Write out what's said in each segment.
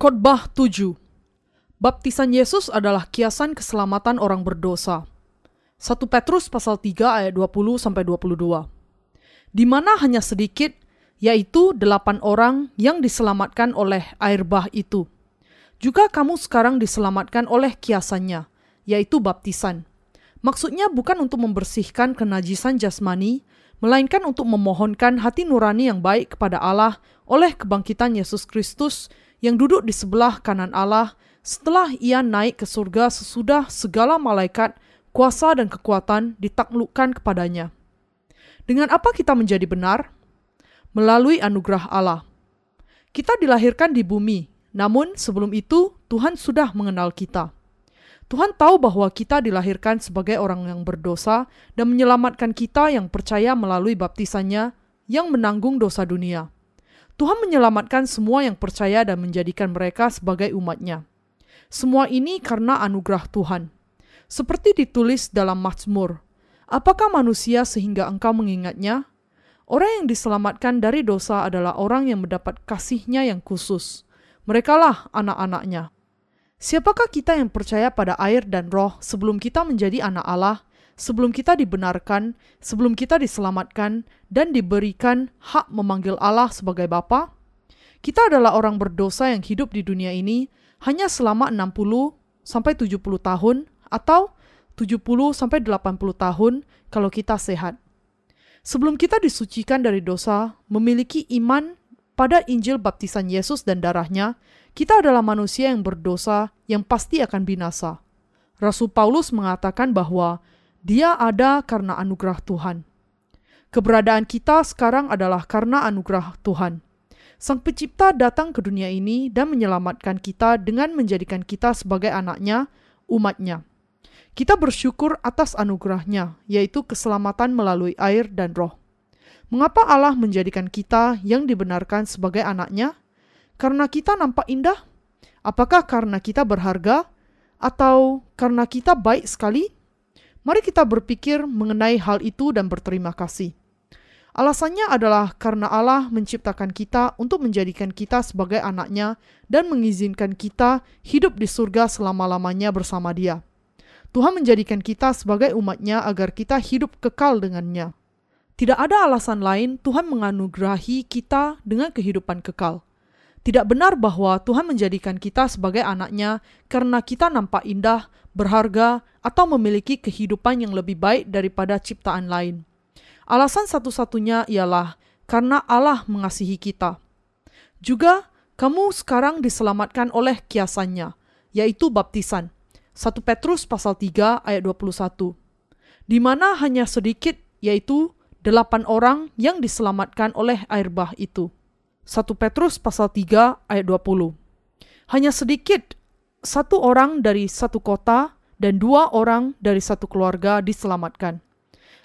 Khotbah 7 Baptisan Yesus adalah kiasan keselamatan orang berdosa. 1 Petrus pasal 3 ayat 20 sampai 22. Di mana hanya sedikit yaitu delapan orang yang diselamatkan oleh air bah itu. Juga kamu sekarang diselamatkan oleh kiasannya, yaitu baptisan. Maksudnya bukan untuk membersihkan kenajisan jasmani, melainkan untuk memohonkan hati nurani yang baik kepada Allah oleh kebangkitan Yesus Kristus yang duduk di sebelah kanan Allah setelah ia naik ke surga sesudah segala malaikat, kuasa dan kekuatan ditaklukkan kepadanya. Dengan apa kita menjadi benar? Melalui anugerah Allah. Kita dilahirkan di bumi, namun sebelum itu Tuhan sudah mengenal kita. Tuhan tahu bahwa kita dilahirkan sebagai orang yang berdosa dan menyelamatkan kita yang percaya melalui baptisannya yang menanggung dosa dunia. Tuhan menyelamatkan semua yang percaya dan menjadikan mereka sebagai umatnya. Semua ini karena anugerah Tuhan. Seperti ditulis dalam Mazmur, apakah manusia sehingga engkau mengingatnya? Orang yang diselamatkan dari dosa adalah orang yang mendapat kasihnya yang khusus. Merekalah anak-anaknya. Siapakah kita yang percaya pada air dan roh sebelum kita menjadi anak Allah, sebelum kita dibenarkan, sebelum kita diselamatkan, dan diberikan hak memanggil Allah sebagai Bapa? Kita adalah orang berdosa yang hidup di dunia ini hanya selama 60 sampai 70 tahun atau 70 sampai 80 tahun kalau kita sehat. Sebelum kita disucikan dari dosa, memiliki iman pada Injil baptisan Yesus dan darahnya, kita adalah manusia yang berdosa yang pasti akan binasa. Rasul Paulus mengatakan bahwa dia ada karena anugerah Tuhan. Keberadaan kita sekarang adalah karena anugerah Tuhan. Sang Pencipta datang ke dunia ini dan menyelamatkan kita dengan menjadikan kita sebagai anaknya, umatnya. Kita bersyukur atas anugerahnya, yaitu keselamatan melalui air dan roh. Mengapa Allah menjadikan kita yang dibenarkan sebagai anaknya? Karena kita nampak indah? Apakah karena kita berharga? Atau karena kita baik sekali? Mari kita berpikir mengenai hal itu dan berterima kasih. Alasannya adalah karena Allah menciptakan kita untuk menjadikan kita sebagai anaknya dan mengizinkan kita hidup di surga selama-lamanya bersama dia. Tuhan menjadikan kita sebagai umatnya agar kita hidup kekal dengannya. Tidak ada alasan lain Tuhan menganugerahi kita dengan kehidupan kekal. Tidak benar bahwa Tuhan menjadikan kita sebagai anaknya karena kita nampak indah, berharga, atau memiliki kehidupan yang lebih baik daripada ciptaan lain. Alasan satu-satunya ialah karena Allah mengasihi kita. Juga, kamu sekarang diselamatkan oleh kiasannya, yaitu baptisan. 1 Petrus pasal 3 ayat 21. Di mana hanya sedikit, yaitu delapan orang yang diselamatkan oleh air bah itu. 1 Petrus pasal 3 ayat 20. Hanya sedikit satu orang dari satu kota dan dua orang dari satu keluarga diselamatkan.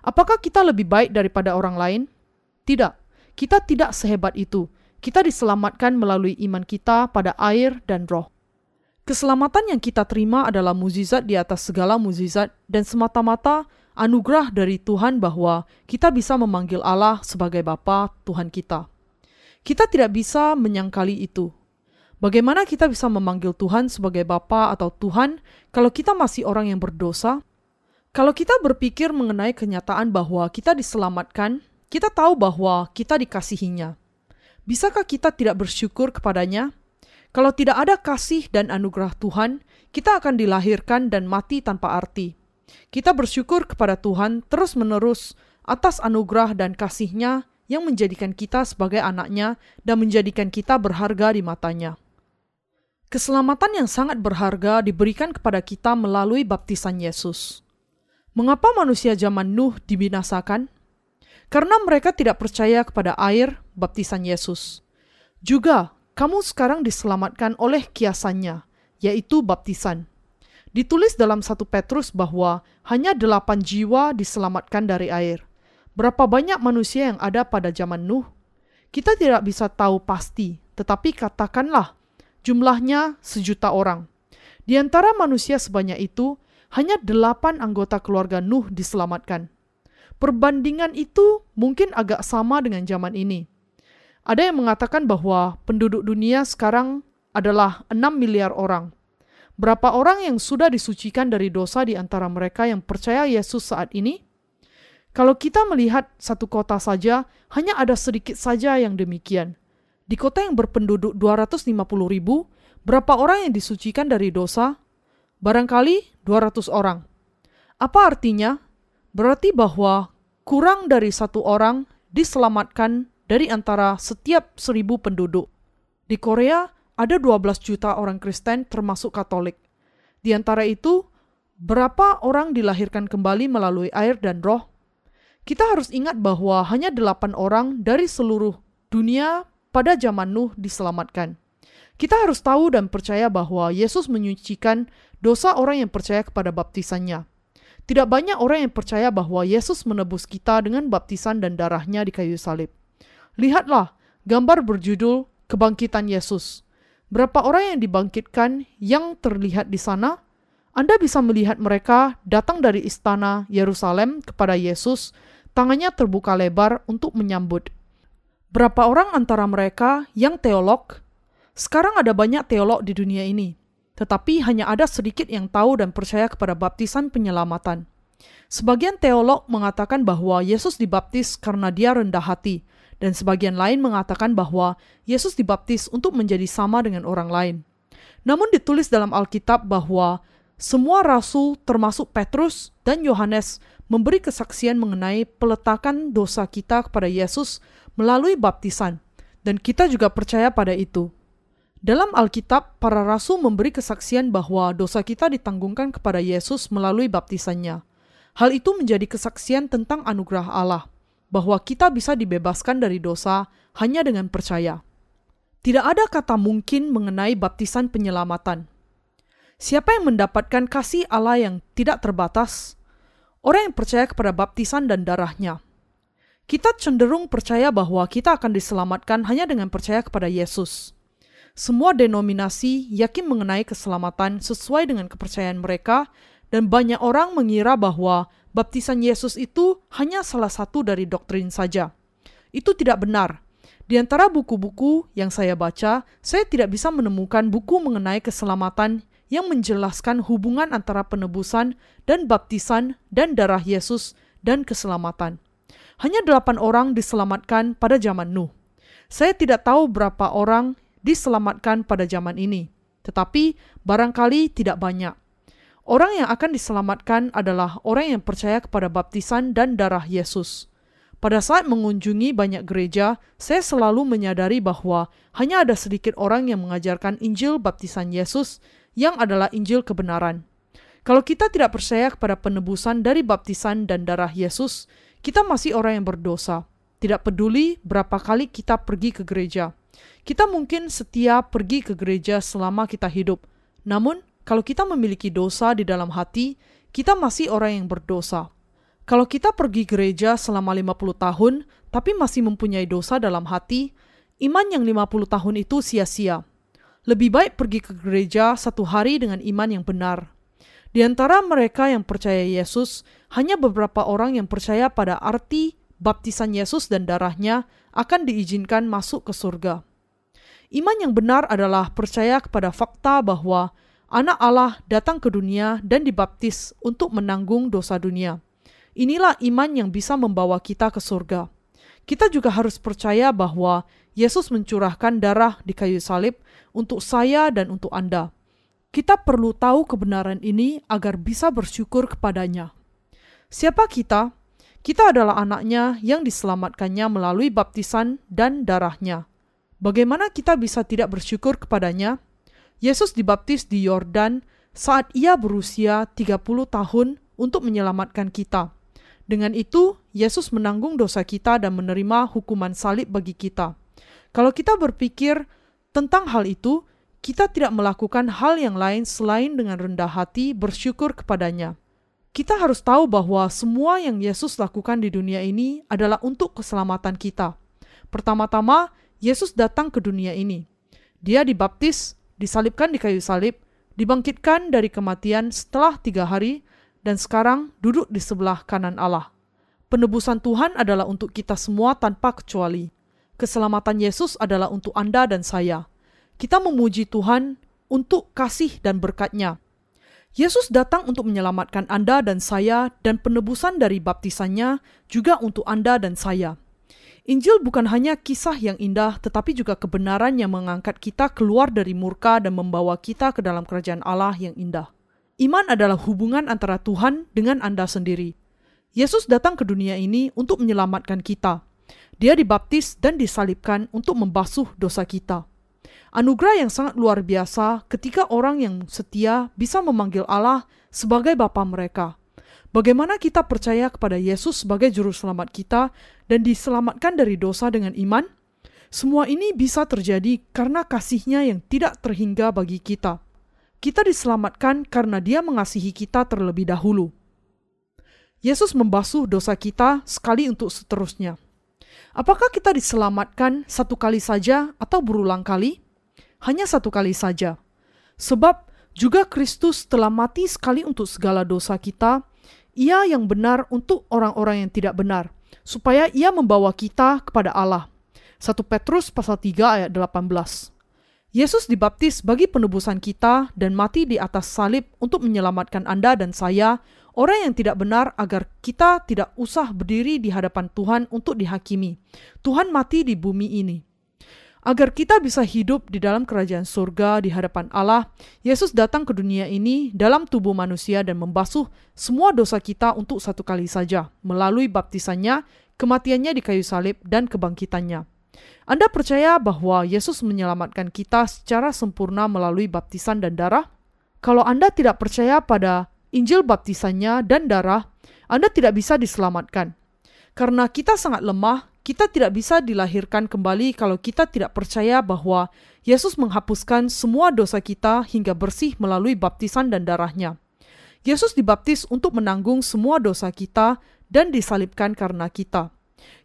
Apakah kita lebih baik daripada orang lain? Tidak, kita tidak sehebat itu. Kita diselamatkan melalui iman kita pada air dan roh. Keselamatan yang kita terima adalah mukjizat di atas segala mukjizat dan semata-mata anugerah dari Tuhan bahwa kita bisa memanggil Allah sebagai Bapa Tuhan kita. Kita tidak bisa menyangkali itu. Bagaimana kita bisa memanggil Tuhan sebagai Bapa atau Tuhan kalau kita masih orang yang berdosa? Kalau kita berpikir mengenai kenyataan bahwa kita diselamatkan, kita tahu bahwa kita dikasihinya. Bisakah kita tidak bersyukur kepadanya? Kalau tidak ada kasih dan anugerah Tuhan, kita akan dilahirkan dan mati tanpa arti. Kita bersyukur kepada Tuhan terus-menerus atas anugerah dan kasihnya yang menjadikan kita sebagai anaknya dan menjadikan kita berharga di matanya. Keselamatan yang sangat berharga diberikan kepada kita melalui baptisan Yesus. Mengapa manusia zaman Nuh dibinasakan? Karena mereka tidak percaya kepada air baptisan Yesus. Juga, kamu sekarang diselamatkan oleh kiasannya, yaitu baptisan. Ditulis dalam satu Petrus bahwa hanya delapan jiwa diselamatkan dari air. Berapa banyak manusia yang ada pada zaman Nuh? Kita tidak bisa tahu pasti, tetapi katakanlah jumlahnya sejuta orang. Di antara manusia sebanyak itu, hanya delapan anggota keluarga Nuh diselamatkan. Perbandingan itu mungkin agak sama dengan zaman ini. Ada yang mengatakan bahwa penduduk dunia sekarang adalah 6 miliar orang. Berapa orang yang sudah disucikan dari dosa di antara mereka yang percaya Yesus saat ini? Kalau kita melihat satu kota saja, hanya ada sedikit saja yang demikian. Di kota yang berpenduduk 250 ribu, berapa orang yang disucikan dari dosa? Barangkali 200 orang. Apa artinya? Berarti bahwa kurang dari satu orang diselamatkan dari antara setiap seribu penduduk. Di Korea, ada 12 juta orang Kristen termasuk Katolik. Di antara itu, berapa orang dilahirkan kembali melalui air dan roh? Kita harus ingat bahwa hanya delapan orang dari seluruh dunia pada zaman Nuh diselamatkan. Kita harus tahu dan percaya bahwa Yesus menyucikan dosa orang yang percaya kepada baptisannya. Tidak banyak orang yang percaya bahwa Yesus menebus kita dengan baptisan dan darahnya di kayu salib. Lihatlah gambar berjudul Kebangkitan Yesus. Berapa orang yang dibangkitkan yang terlihat di sana? Anda bisa melihat mereka datang dari istana Yerusalem kepada Yesus, tangannya terbuka lebar untuk menyambut. Berapa orang antara mereka yang teolog? Sekarang ada banyak teolog di dunia ini, tetapi hanya ada sedikit yang tahu dan percaya kepada baptisan penyelamatan. Sebagian teolog mengatakan bahwa Yesus dibaptis karena dia rendah hati, dan sebagian lain mengatakan bahwa Yesus dibaptis untuk menjadi sama dengan orang lain. Namun ditulis dalam Alkitab bahwa semua rasul termasuk Petrus dan Yohanes memberi kesaksian mengenai peletakan dosa kita kepada Yesus melalui baptisan, dan kita juga percaya pada itu. Dalam Alkitab, para rasul memberi kesaksian bahwa dosa kita ditanggungkan kepada Yesus melalui baptisannya. Hal itu menjadi kesaksian tentang anugerah Allah bahwa kita bisa dibebaskan dari dosa hanya dengan percaya. Tidak ada kata mungkin mengenai baptisan penyelamatan. Siapa yang mendapatkan kasih Allah yang tidak terbatas? Orang yang percaya kepada baptisan dan darahnya. Kita cenderung percaya bahwa kita akan diselamatkan hanya dengan percaya kepada Yesus. Semua denominasi yakin mengenai keselamatan sesuai dengan kepercayaan mereka, dan banyak orang mengira bahwa baptisan Yesus itu hanya salah satu dari doktrin saja. Itu tidak benar. Di antara buku-buku yang saya baca, saya tidak bisa menemukan buku mengenai keselamatan yang menjelaskan hubungan antara penebusan dan baptisan dan darah Yesus dan keselamatan. Hanya delapan orang diselamatkan pada zaman Nuh. Saya tidak tahu berapa orang diselamatkan pada zaman ini, tetapi barangkali tidak banyak. Orang yang akan diselamatkan adalah orang yang percaya kepada baptisan dan darah Yesus. Pada saat mengunjungi banyak gereja, saya selalu menyadari bahwa hanya ada sedikit orang yang mengajarkan Injil baptisan Yesus yang adalah Injil kebenaran. Kalau kita tidak percaya kepada penebusan dari baptisan dan darah Yesus, kita masih orang yang berdosa. Tidak peduli berapa kali kita pergi ke gereja. Kita mungkin setia pergi ke gereja selama kita hidup. Namun, kalau kita memiliki dosa di dalam hati, kita masih orang yang berdosa. Kalau kita pergi gereja selama 50 tahun, tapi masih mempunyai dosa dalam hati, iman yang 50 tahun itu sia-sia. Lebih baik pergi ke gereja satu hari dengan iman yang benar. Di antara mereka yang percaya Yesus, hanya beberapa orang yang percaya pada arti baptisan Yesus dan darahnya akan diizinkan masuk ke surga. Iman yang benar adalah percaya kepada fakta bahwa Anak Allah datang ke dunia dan dibaptis untuk menanggung dosa dunia. Inilah iman yang bisa membawa kita ke surga. Kita juga harus percaya bahwa Yesus mencurahkan darah di kayu salib untuk saya dan untuk Anda. Kita perlu tahu kebenaran ini agar bisa bersyukur kepadanya. Siapa kita? Kita adalah anaknya yang diselamatkannya melalui baptisan dan darahnya. Bagaimana kita bisa tidak bersyukur kepadanya? Yesus dibaptis di Yordan saat ia berusia 30 tahun untuk menyelamatkan kita. Dengan itu, Yesus menanggung dosa kita dan menerima hukuman salib bagi kita. Kalau kita berpikir tentang hal itu, kita tidak melakukan hal yang lain selain dengan rendah hati bersyukur kepadanya. Kita harus tahu bahwa semua yang Yesus lakukan di dunia ini adalah untuk keselamatan kita. Pertama-tama, Yesus datang ke dunia ini. Dia dibaptis disalibkan di kayu salib, dibangkitkan dari kematian setelah tiga hari, dan sekarang duduk di sebelah kanan Allah. Penebusan Tuhan adalah untuk kita semua tanpa kecuali. Keselamatan Yesus adalah untuk Anda dan saya. kita memuji Tuhan untuk kasih dan berkatnya. Yesus datang untuk menyelamatkan Anda dan saya dan penebusan dari baptisannya juga untuk Anda dan saya. Injil bukan hanya kisah yang indah tetapi juga kebenaran yang mengangkat kita keluar dari murka dan membawa kita ke dalam kerajaan Allah yang indah. Iman adalah hubungan antara Tuhan dengan Anda sendiri. Yesus datang ke dunia ini untuk menyelamatkan kita. Dia dibaptis dan disalibkan untuk membasuh dosa kita. Anugerah yang sangat luar biasa ketika orang yang setia bisa memanggil Allah sebagai Bapa mereka. Bagaimana kita percaya kepada Yesus sebagai juru selamat kita dan diselamatkan dari dosa dengan iman? Semua ini bisa terjadi karena kasihnya yang tidak terhingga bagi kita. Kita diselamatkan karena dia mengasihi kita terlebih dahulu. Yesus membasuh dosa kita sekali untuk seterusnya. Apakah kita diselamatkan satu kali saja atau berulang kali? hanya satu kali saja. Sebab juga Kristus telah mati sekali untuk segala dosa kita, ia yang benar untuk orang-orang yang tidak benar, supaya ia membawa kita kepada Allah. 1 Petrus pasal 3 ayat 18. Yesus dibaptis bagi penebusan kita dan mati di atas salib untuk menyelamatkan Anda dan saya, orang yang tidak benar agar kita tidak usah berdiri di hadapan Tuhan untuk dihakimi. Tuhan mati di bumi ini. Agar kita bisa hidup di dalam kerajaan surga di hadapan Allah, Yesus datang ke dunia ini dalam tubuh manusia dan membasuh semua dosa kita untuk satu kali saja, melalui baptisannya, kematiannya di kayu salib, dan kebangkitannya. Anda percaya bahwa Yesus menyelamatkan kita secara sempurna melalui baptisan dan darah? Kalau Anda tidak percaya pada Injil baptisannya dan darah, Anda tidak bisa diselamatkan. Karena kita sangat lemah, kita tidak bisa dilahirkan kembali kalau kita tidak percaya bahwa Yesus menghapuskan semua dosa kita hingga bersih melalui baptisan dan darahnya. Yesus dibaptis untuk menanggung semua dosa kita dan disalibkan karena kita.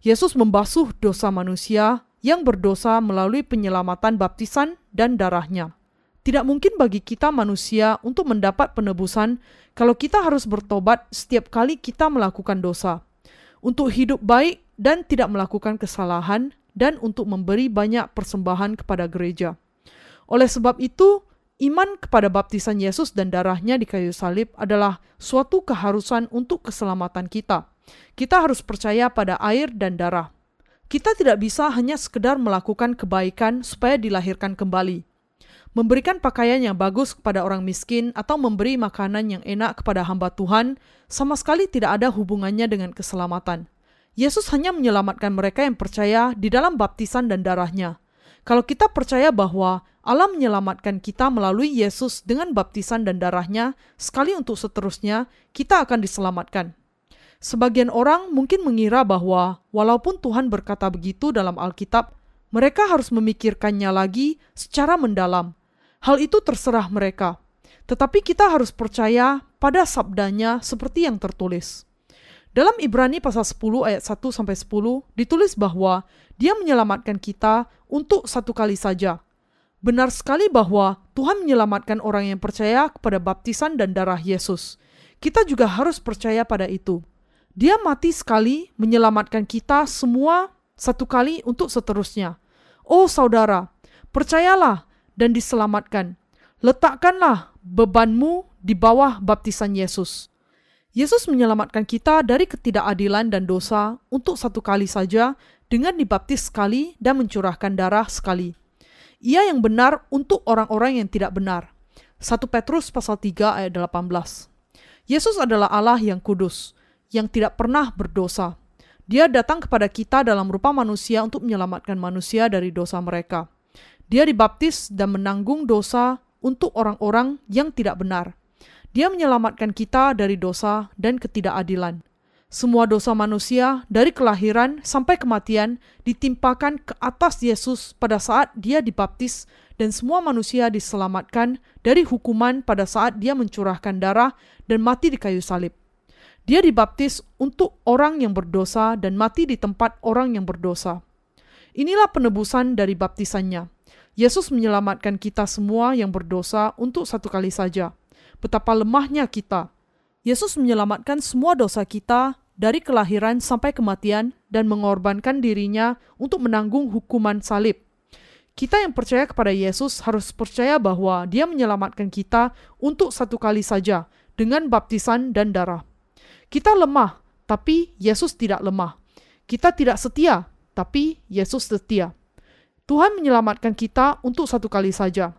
Yesus membasuh dosa manusia yang berdosa melalui penyelamatan baptisan dan darahnya. Tidak mungkin bagi kita manusia untuk mendapat penebusan kalau kita harus bertobat setiap kali kita melakukan dosa. Untuk hidup baik dan tidak melakukan kesalahan, dan untuk memberi banyak persembahan kepada gereja. Oleh sebab itu, iman kepada baptisan Yesus dan darahnya di kayu salib adalah suatu keharusan untuk keselamatan kita. Kita harus percaya pada air dan darah. Kita tidak bisa hanya sekedar melakukan kebaikan supaya dilahirkan kembali. Memberikan pakaian yang bagus kepada orang miskin atau memberi makanan yang enak kepada hamba Tuhan sama sekali tidak ada hubungannya dengan keselamatan. Yesus hanya menyelamatkan mereka yang percaya di dalam baptisan dan darahnya. Kalau kita percaya bahwa Allah menyelamatkan kita melalui Yesus dengan baptisan dan darahnya, sekali untuk seterusnya, kita akan diselamatkan. Sebagian orang mungkin mengira bahwa walaupun Tuhan berkata begitu dalam Alkitab, mereka harus memikirkannya lagi secara mendalam. Hal itu terserah mereka. Tetapi kita harus percaya pada sabdanya seperti yang tertulis. Dalam Ibrani pasal 10 ayat 1 sampai 10 ditulis bahwa Dia menyelamatkan kita untuk satu kali saja. Benar sekali bahwa Tuhan menyelamatkan orang yang percaya kepada baptisan dan darah Yesus. Kita juga harus percaya pada itu. Dia mati sekali menyelamatkan kita semua satu kali untuk seterusnya. Oh saudara, percayalah dan diselamatkan. Letakkanlah bebanmu di bawah baptisan Yesus. Yesus menyelamatkan kita dari ketidakadilan dan dosa untuk satu kali saja dengan dibaptis sekali dan mencurahkan darah sekali. Ia yang benar untuk orang-orang yang tidak benar. 1 Petrus pasal 3 ayat 18. Yesus adalah Allah yang kudus, yang tidak pernah berdosa. Dia datang kepada kita dalam rupa manusia untuk menyelamatkan manusia dari dosa mereka. Dia dibaptis dan menanggung dosa untuk orang-orang yang tidak benar dia menyelamatkan kita dari dosa dan ketidakadilan. Semua dosa manusia dari kelahiran sampai kematian ditimpakan ke atas Yesus pada saat dia dibaptis dan semua manusia diselamatkan dari hukuman pada saat dia mencurahkan darah dan mati di kayu salib. Dia dibaptis untuk orang yang berdosa dan mati di tempat orang yang berdosa. Inilah penebusan dari baptisannya. Yesus menyelamatkan kita semua yang berdosa untuk satu kali saja betapa lemahnya kita. Yesus menyelamatkan semua dosa kita dari kelahiran sampai kematian dan mengorbankan dirinya untuk menanggung hukuman salib. Kita yang percaya kepada Yesus harus percaya bahwa Dia menyelamatkan kita untuk satu kali saja dengan baptisan dan darah. Kita lemah, tapi Yesus tidak lemah. Kita tidak setia, tapi Yesus setia. Tuhan menyelamatkan kita untuk satu kali saja.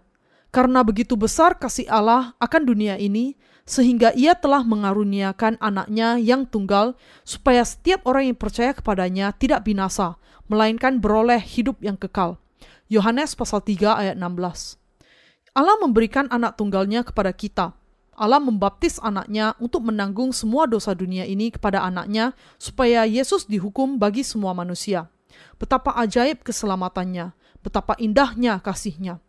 Karena begitu besar kasih Allah akan dunia ini, sehingga ia telah mengaruniakan anaknya yang tunggal, supaya setiap orang yang percaya kepadanya tidak binasa, melainkan beroleh hidup yang kekal. Yohanes pasal 3 ayat 16. Allah memberikan anak tunggalnya kepada kita. Allah membaptis anaknya untuk menanggung semua dosa dunia ini kepada anaknya supaya Yesus dihukum bagi semua manusia. Betapa ajaib keselamatannya, betapa indahnya kasihnya.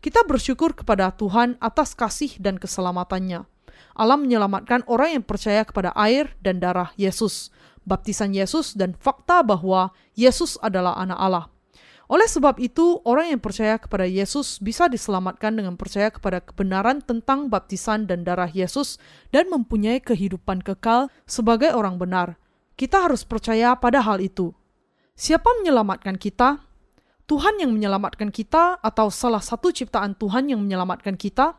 Kita bersyukur kepada Tuhan atas kasih dan keselamatannya. Allah menyelamatkan orang yang percaya kepada air dan darah Yesus, baptisan Yesus dan fakta bahwa Yesus adalah anak Allah. Oleh sebab itu, orang yang percaya kepada Yesus bisa diselamatkan dengan percaya kepada kebenaran tentang baptisan dan darah Yesus dan mempunyai kehidupan kekal sebagai orang benar. Kita harus percaya pada hal itu. Siapa menyelamatkan kita? Tuhan yang menyelamatkan kita atau salah satu ciptaan Tuhan yang menyelamatkan kita?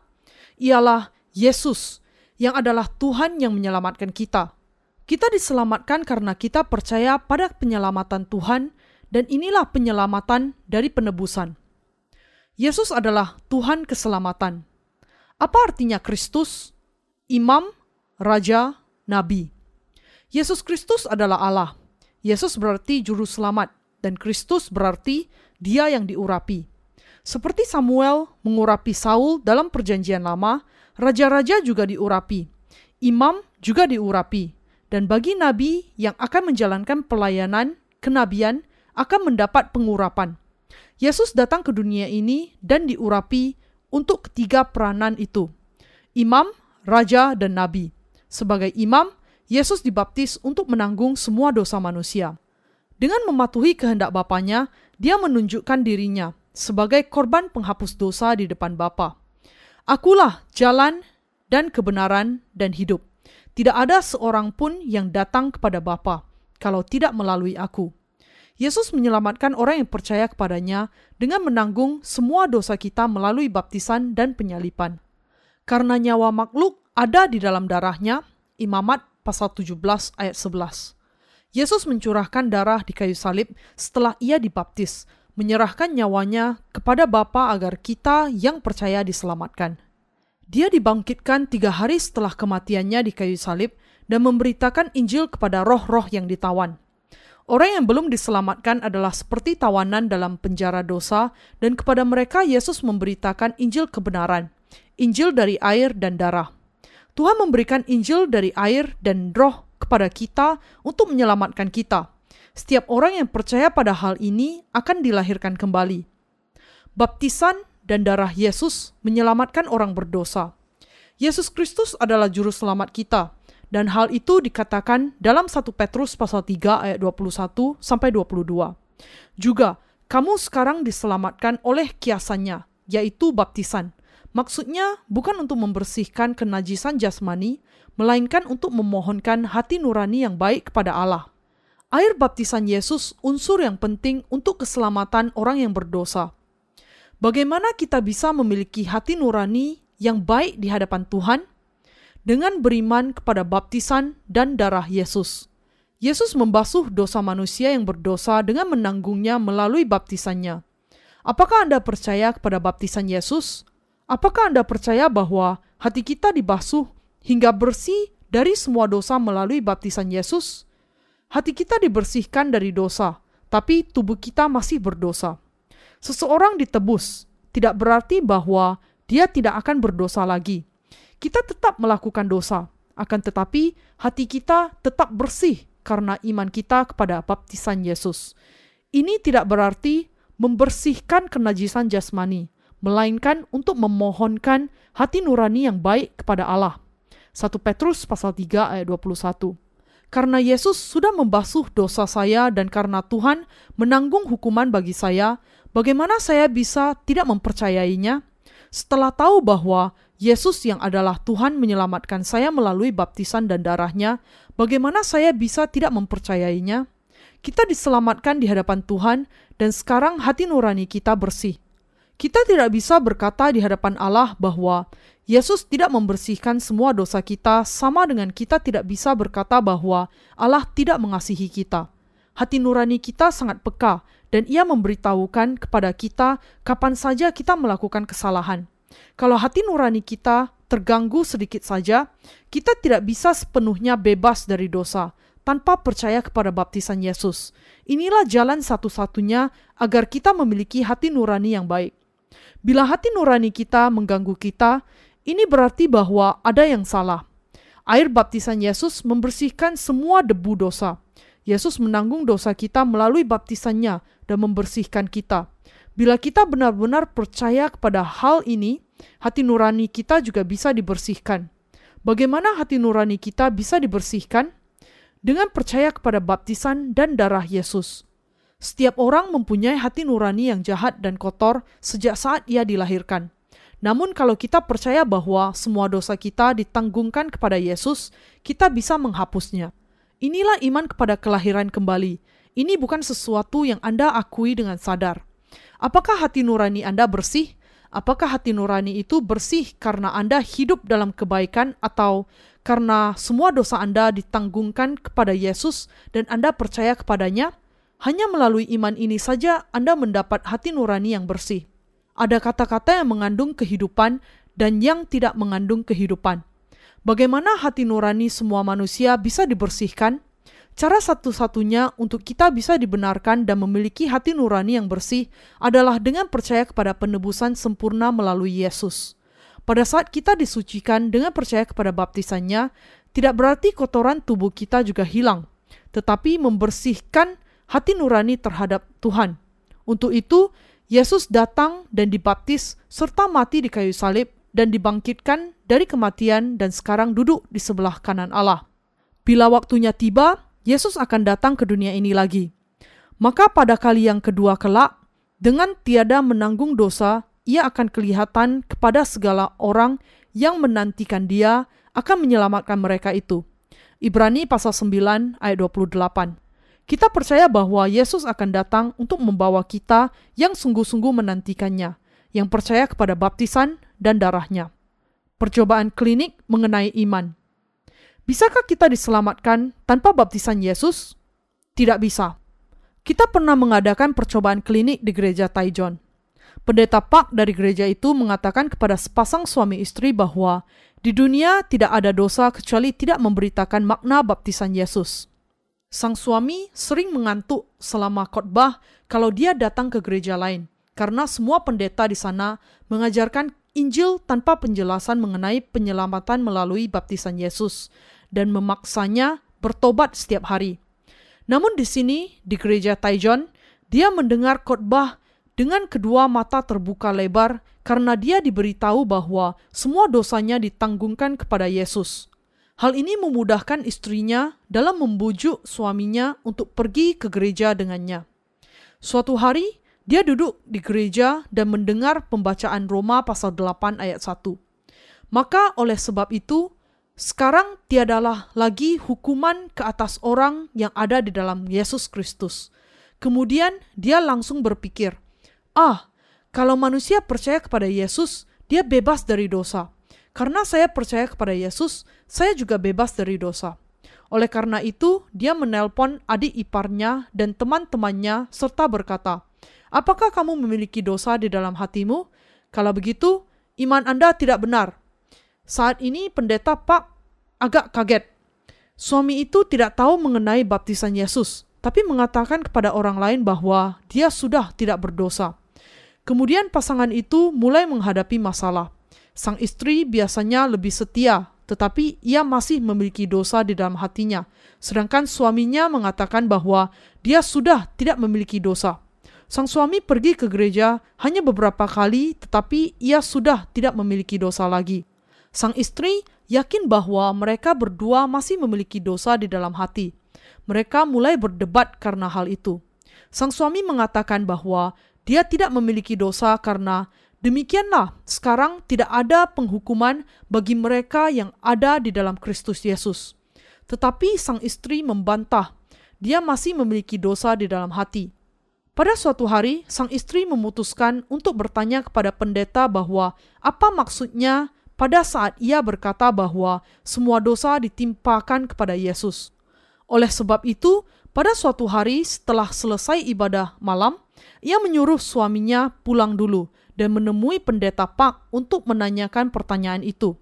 Ialah Yesus yang adalah Tuhan yang menyelamatkan kita. Kita diselamatkan karena kita percaya pada penyelamatan Tuhan dan inilah penyelamatan dari penebusan. Yesus adalah Tuhan keselamatan. Apa artinya Kristus? Imam, Raja, Nabi. Yesus Kristus adalah Allah. Yesus berarti juru selamat dan Kristus berarti dia yang diurapi. Seperti Samuel mengurapi Saul dalam perjanjian lama, raja-raja juga diurapi. Imam juga diurapi. Dan bagi nabi yang akan menjalankan pelayanan, kenabian, akan mendapat pengurapan. Yesus datang ke dunia ini dan diurapi untuk ketiga peranan itu. Imam, Raja, dan Nabi. Sebagai imam, Yesus dibaptis untuk menanggung semua dosa manusia. Dengan mematuhi kehendak Bapaknya, dia menunjukkan dirinya sebagai korban penghapus dosa di depan Bapa. Akulah jalan dan kebenaran dan hidup. Tidak ada seorang pun yang datang kepada Bapa kalau tidak melalui aku. Yesus menyelamatkan orang yang percaya kepadanya dengan menanggung semua dosa kita melalui baptisan dan penyalipan. Karena nyawa makhluk ada di dalam darahnya, Imamat pasal 17 ayat 11. Yesus mencurahkan darah di kayu salib setelah ia dibaptis, menyerahkan nyawanya kepada Bapa agar kita yang percaya diselamatkan. Dia dibangkitkan tiga hari setelah kematiannya di kayu salib dan memberitakan Injil kepada roh-roh yang ditawan. Orang yang belum diselamatkan adalah seperti tawanan dalam penjara dosa, dan kepada mereka Yesus memberitakan Injil kebenaran, Injil dari air dan darah. Tuhan memberikan Injil dari air dan roh kepada kita untuk menyelamatkan kita. Setiap orang yang percaya pada hal ini akan dilahirkan kembali. Baptisan dan darah Yesus menyelamatkan orang berdosa. Yesus Kristus adalah juru selamat kita dan hal itu dikatakan dalam 1 Petrus pasal 3 ayat 21 sampai 22. Juga, kamu sekarang diselamatkan oleh kiasannya, yaitu baptisan. Maksudnya bukan untuk membersihkan kenajisan jasmani, melainkan untuk memohonkan hati nurani yang baik kepada Allah. Air baptisan Yesus unsur yang penting untuk keselamatan orang yang berdosa. Bagaimana kita bisa memiliki hati nurani yang baik di hadapan Tuhan? dengan beriman kepada baptisan dan darah Yesus. Yesus membasuh dosa manusia yang berdosa dengan menanggungnya melalui baptisannya. Apakah Anda percaya kepada baptisan Yesus? Apakah Anda percaya bahwa hati kita dibasuh hingga bersih dari semua dosa melalui baptisan Yesus? Hati kita dibersihkan dari dosa, tapi tubuh kita masih berdosa. Seseorang ditebus tidak berarti bahwa dia tidak akan berdosa lagi kita tetap melakukan dosa, akan tetapi hati kita tetap bersih karena iman kita kepada baptisan Yesus. Ini tidak berarti membersihkan kenajisan jasmani, melainkan untuk memohonkan hati nurani yang baik kepada Allah. 1 Petrus pasal 3 ayat 21. Karena Yesus sudah membasuh dosa saya dan karena Tuhan menanggung hukuman bagi saya, bagaimana saya bisa tidak mempercayainya? Setelah tahu bahwa Yesus yang adalah Tuhan menyelamatkan saya melalui baptisan dan darahnya, bagaimana saya bisa tidak mempercayainya? Kita diselamatkan di hadapan Tuhan dan sekarang hati nurani kita bersih. Kita tidak bisa berkata di hadapan Allah bahwa Yesus tidak membersihkan semua dosa kita, sama dengan kita tidak bisa berkata bahwa Allah tidak mengasihi kita. Hati nurani kita sangat peka, dan Ia memberitahukan kepada kita kapan saja kita melakukan kesalahan. Kalau hati nurani kita terganggu sedikit saja, kita tidak bisa sepenuhnya bebas dari dosa tanpa percaya kepada baptisan Yesus. Inilah jalan satu-satunya agar kita memiliki hati nurani yang baik. Bila hati nurani kita mengganggu kita, ini berarti bahwa ada yang salah. Air baptisan Yesus membersihkan semua debu dosa. Yesus menanggung dosa kita melalui baptisannya dan membersihkan kita. Bila kita benar-benar percaya kepada hal ini, hati nurani kita juga bisa dibersihkan. Bagaimana hati nurani kita bisa dibersihkan? Dengan percaya kepada baptisan dan darah Yesus. Setiap orang mempunyai hati nurani yang jahat dan kotor sejak saat ia dilahirkan. Namun, kalau kita percaya bahwa semua dosa kita ditanggungkan kepada Yesus, kita bisa menghapusnya. Inilah iman kepada kelahiran kembali. Ini bukan sesuatu yang Anda akui dengan sadar. Apakah hati nurani Anda bersih? Apakah hati nurani itu bersih karena Anda hidup dalam kebaikan, atau karena semua dosa Anda ditanggungkan kepada Yesus dan Anda percaya kepadanya? Hanya melalui iman ini saja Anda mendapat hati nurani yang bersih. Ada kata-kata yang mengandung kehidupan dan yang tidak mengandung kehidupan. Bagaimana hati nurani semua manusia bisa dibersihkan? Cara satu-satunya untuk kita bisa dibenarkan dan memiliki hati nurani yang bersih adalah dengan percaya kepada penebusan sempurna melalui Yesus. Pada saat kita disucikan dengan percaya kepada baptisannya, tidak berarti kotoran tubuh kita juga hilang, tetapi membersihkan hati nurani terhadap Tuhan. Untuk itu, Yesus datang dan dibaptis serta mati di kayu salib dan dibangkitkan dari kematian dan sekarang duduk di sebelah kanan Allah. Bila waktunya tiba, Yesus akan datang ke dunia ini lagi. Maka pada kali yang kedua kelak, dengan tiada menanggung dosa, ia akan kelihatan kepada segala orang yang menantikan dia akan menyelamatkan mereka itu. Ibrani pasal 9 ayat 28. Kita percaya bahwa Yesus akan datang untuk membawa kita yang sungguh-sungguh menantikannya, yang percaya kepada baptisan dan darahnya. Percobaan klinik mengenai iman. Bisakah kita diselamatkan tanpa baptisan Yesus? Tidak bisa. Kita pernah mengadakan percobaan klinik di gereja Taijon. Pendeta Pak dari gereja itu mengatakan kepada sepasang suami istri bahwa di dunia tidak ada dosa kecuali tidak memberitakan makna baptisan Yesus. Sang suami sering mengantuk selama khotbah kalau dia datang ke gereja lain, karena semua pendeta di sana mengajarkan Injil tanpa penjelasan mengenai penyelamatan melalui baptisan Yesus dan memaksanya bertobat setiap hari. Namun di sini, di gereja Taijon, dia mendengar khotbah dengan kedua mata terbuka lebar karena dia diberitahu bahwa semua dosanya ditanggungkan kepada Yesus. Hal ini memudahkan istrinya dalam membujuk suaminya untuk pergi ke gereja dengannya. Suatu hari, dia duduk di gereja dan mendengar pembacaan Roma pasal 8 ayat 1. Maka oleh sebab itu, sekarang tiadalah lagi hukuman ke atas orang yang ada di dalam Yesus Kristus. Kemudian dia langsung berpikir, ah, kalau manusia percaya kepada Yesus, dia bebas dari dosa. Karena saya percaya kepada Yesus, saya juga bebas dari dosa. Oleh karena itu, dia menelpon adik iparnya dan teman-temannya serta berkata, Apakah kamu memiliki dosa di dalam hatimu? Kalau begitu, iman Anda tidak benar. Saat ini pendeta Pak agak kaget. Suami itu tidak tahu mengenai baptisan Yesus, tapi mengatakan kepada orang lain bahwa dia sudah tidak berdosa. Kemudian pasangan itu mulai menghadapi masalah. Sang istri biasanya lebih setia, tetapi ia masih memiliki dosa di dalam hatinya, sedangkan suaminya mengatakan bahwa dia sudah tidak memiliki dosa. Sang suami pergi ke gereja hanya beberapa kali, tetapi ia sudah tidak memiliki dosa lagi. Sang istri yakin bahwa mereka berdua masih memiliki dosa di dalam hati. Mereka mulai berdebat karena hal itu. Sang suami mengatakan bahwa dia tidak memiliki dosa karena Demikianlah, sekarang tidak ada penghukuman bagi mereka yang ada di dalam Kristus Yesus. Tetapi sang istri membantah, dia masih memiliki dosa di dalam hati. Pada suatu hari, sang istri memutuskan untuk bertanya kepada pendeta bahwa apa maksudnya pada saat ia berkata bahwa semua dosa ditimpakan kepada Yesus. Oleh sebab itu, pada suatu hari setelah selesai ibadah malam, ia menyuruh suaminya pulang dulu dan menemui pendeta Pak untuk menanyakan pertanyaan itu.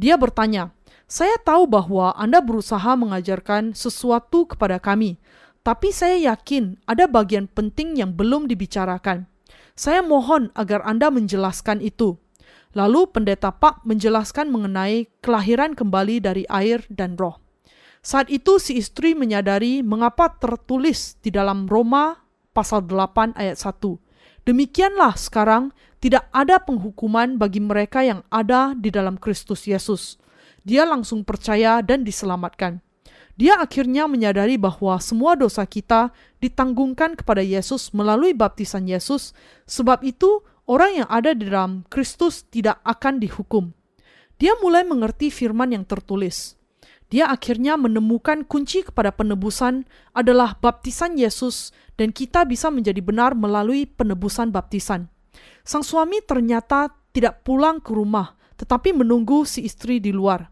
Dia bertanya, "Saya tahu bahwa Anda berusaha mengajarkan sesuatu kepada kami, tapi saya yakin ada bagian penting yang belum dibicarakan. Saya mohon agar Anda menjelaskan itu. Lalu pendeta Pak menjelaskan mengenai kelahiran kembali dari air dan roh. Saat itu si istri menyadari mengapa tertulis di dalam Roma pasal 8 ayat 1. Demikianlah sekarang tidak ada penghukuman bagi mereka yang ada di dalam Kristus Yesus. Dia langsung percaya dan diselamatkan. Dia akhirnya menyadari bahwa semua dosa kita ditanggungkan kepada Yesus melalui baptisan Yesus, sebab itu orang yang ada di dalam Kristus tidak akan dihukum. Dia mulai mengerti firman yang tertulis. Dia akhirnya menemukan kunci kepada penebusan adalah baptisan Yesus dan kita bisa menjadi benar melalui penebusan baptisan. Sang suami ternyata tidak pulang ke rumah, tetapi menunggu si istri di luar.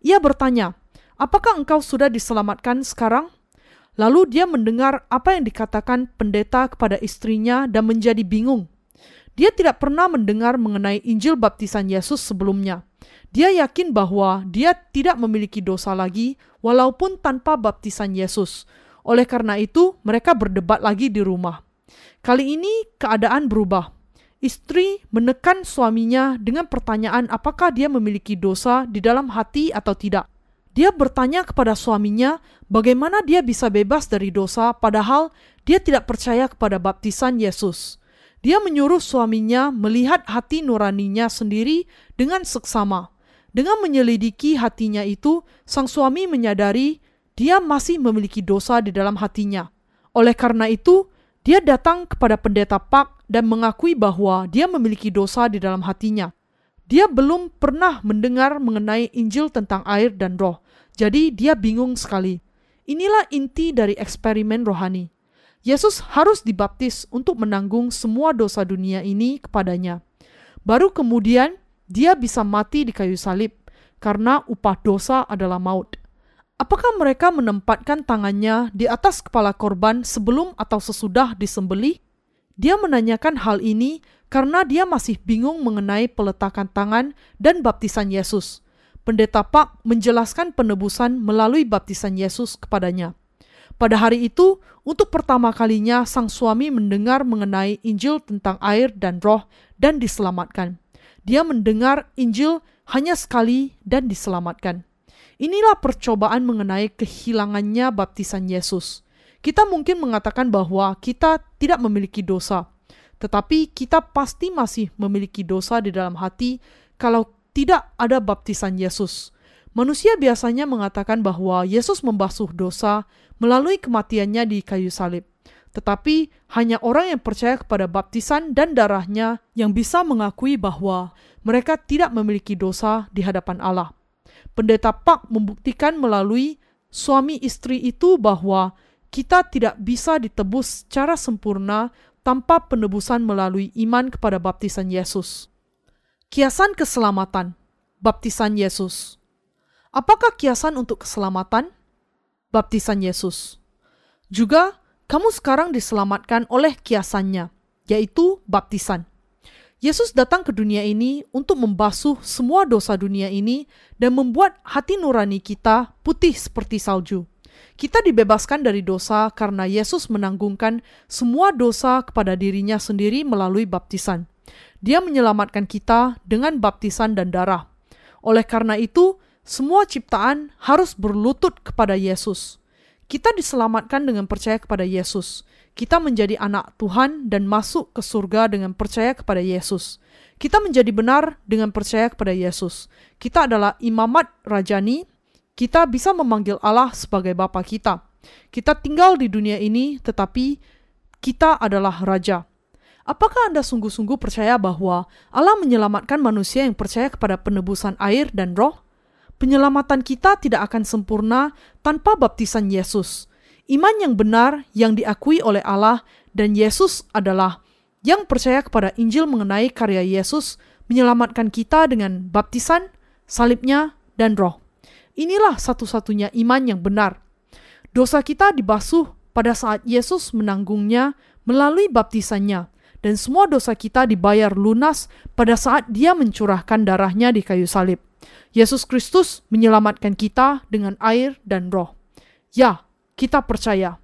Ia bertanya, Apakah engkau sudah diselamatkan sekarang? Lalu dia mendengar apa yang dikatakan pendeta kepada istrinya dan menjadi bingung. Dia tidak pernah mendengar mengenai Injil baptisan Yesus sebelumnya. Dia yakin bahwa dia tidak memiliki dosa lagi walaupun tanpa baptisan Yesus. Oleh karena itu, mereka berdebat lagi di rumah. Kali ini keadaan berubah. Istri menekan suaminya dengan pertanyaan apakah dia memiliki dosa di dalam hati atau tidak. Dia bertanya kepada suaminya bagaimana dia bisa bebas dari dosa padahal dia tidak percaya kepada baptisan Yesus. Dia menyuruh suaminya melihat hati nuraninya sendiri dengan seksama. Dengan menyelidiki hatinya itu, sang suami menyadari dia masih memiliki dosa di dalam hatinya. Oleh karena itu, dia datang kepada pendeta Pak dan mengakui bahwa dia memiliki dosa di dalam hatinya. Dia belum pernah mendengar mengenai Injil tentang air dan roh, jadi dia bingung sekali. Inilah inti dari eksperimen rohani. Yesus harus dibaptis untuk menanggung semua dosa dunia ini kepadanya. Baru kemudian dia bisa mati di kayu salib, karena upah dosa adalah maut. Apakah mereka menempatkan tangannya di atas kepala korban sebelum atau sesudah disembelih? Dia menanyakan hal ini karena dia masih bingung mengenai peletakan tangan dan baptisan Yesus. Pendeta Pak menjelaskan penebusan melalui baptisan Yesus kepadanya. Pada hari itu, untuk pertama kalinya sang suami mendengar mengenai Injil tentang air dan roh dan diselamatkan. Dia mendengar Injil hanya sekali dan diselamatkan. Inilah percobaan mengenai kehilangannya baptisan Yesus. Kita mungkin mengatakan bahwa kita tidak memiliki dosa, tetapi kita pasti masih memiliki dosa di dalam hati kalau tidak ada baptisan Yesus. Manusia biasanya mengatakan bahwa Yesus membasuh dosa melalui kematiannya di kayu salib. Tetapi hanya orang yang percaya kepada baptisan dan darahnya yang bisa mengakui bahwa mereka tidak memiliki dosa di hadapan Allah. Pendeta Pak membuktikan melalui suami istri itu bahwa kita tidak bisa ditebus secara sempurna tanpa penebusan melalui iman kepada baptisan Yesus. Kiasan keselamatan, baptisan Yesus. Apakah kiasan untuk keselamatan? Baptisan Yesus. Juga, kamu sekarang diselamatkan oleh kiasannya, yaitu baptisan. Yesus datang ke dunia ini untuk membasuh semua dosa dunia ini dan membuat hati nurani kita putih seperti salju. Kita dibebaskan dari dosa karena Yesus menanggungkan semua dosa kepada dirinya sendiri melalui baptisan. Dia menyelamatkan kita dengan baptisan dan darah. Oleh karena itu, semua ciptaan harus berlutut kepada Yesus. Kita diselamatkan dengan percaya kepada Yesus. Kita menjadi anak Tuhan dan masuk ke surga dengan percaya kepada Yesus. Kita menjadi benar dengan percaya kepada Yesus. Kita adalah imamat rajani kita bisa memanggil Allah sebagai Bapa kita. Kita tinggal di dunia ini, tetapi kita adalah Raja. Apakah Anda sungguh-sungguh percaya bahwa Allah menyelamatkan manusia yang percaya kepada penebusan air dan roh? Penyelamatan kita tidak akan sempurna tanpa baptisan Yesus. Iman yang benar yang diakui oleh Allah Dan Yesus adalah yang percaya kepada Injil mengenai karya Yesus menyelamatkan kita dengan baptisan, salibnya, dan roh. Inilah satu-satunya iman yang benar. Dosa kita dibasuh pada saat Yesus menanggungnya melalui baptisannya, dan semua dosa kita dibayar lunas pada saat dia mencurahkan darahnya di kayu salib. Yesus Kristus menyelamatkan kita dengan air dan roh. Ya, kita percaya